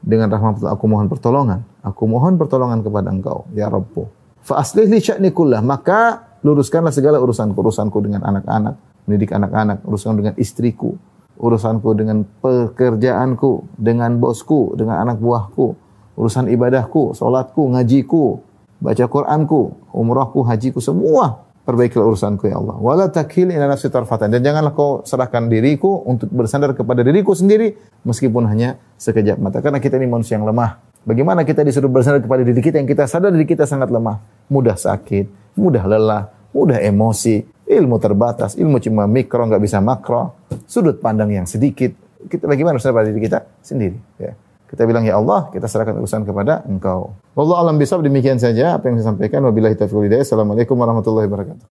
dengan rahmat aku mohon pertolongan. Aku mohon pertolongan kepada engkau ya rabbu fa aslih li sya'ni kullah maka luruskanlah segala urusanku urusanku dengan anak-anak mendidik anak-anak urusanku dengan istriku urusanku dengan pekerjaanku dengan bosku dengan anak buahku urusan ibadahku salatku ngajiku baca Quranku umrahku hajiku semua perbaikilah urusanku ya Allah. Wala takhil ila nafsi tarfatan. Dan janganlah kau serahkan diriku untuk bersandar kepada diriku sendiri meskipun hanya sekejap mata. Karena kita ini manusia yang lemah. Bagaimana kita disuruh bersandar kepada diri kita yang kita sadar diri kita sangat lemah, mudah sakit, mudah lelah, mudah emosi, ilmu terbatas, ilmu cuma mikro nggak bisa makro, sudut pandang yang sedikit. Kita bagaimana bersandar pada diri kita sendiri, ya. Kita bilang ya Allah, kita serahkan urusan kepada Engkau. Wallahu alam bisawab demikian saja apa yang saya sampaikan. Wabillahi taufiq Assalamualaikum warahmatullahi wabarakatuh.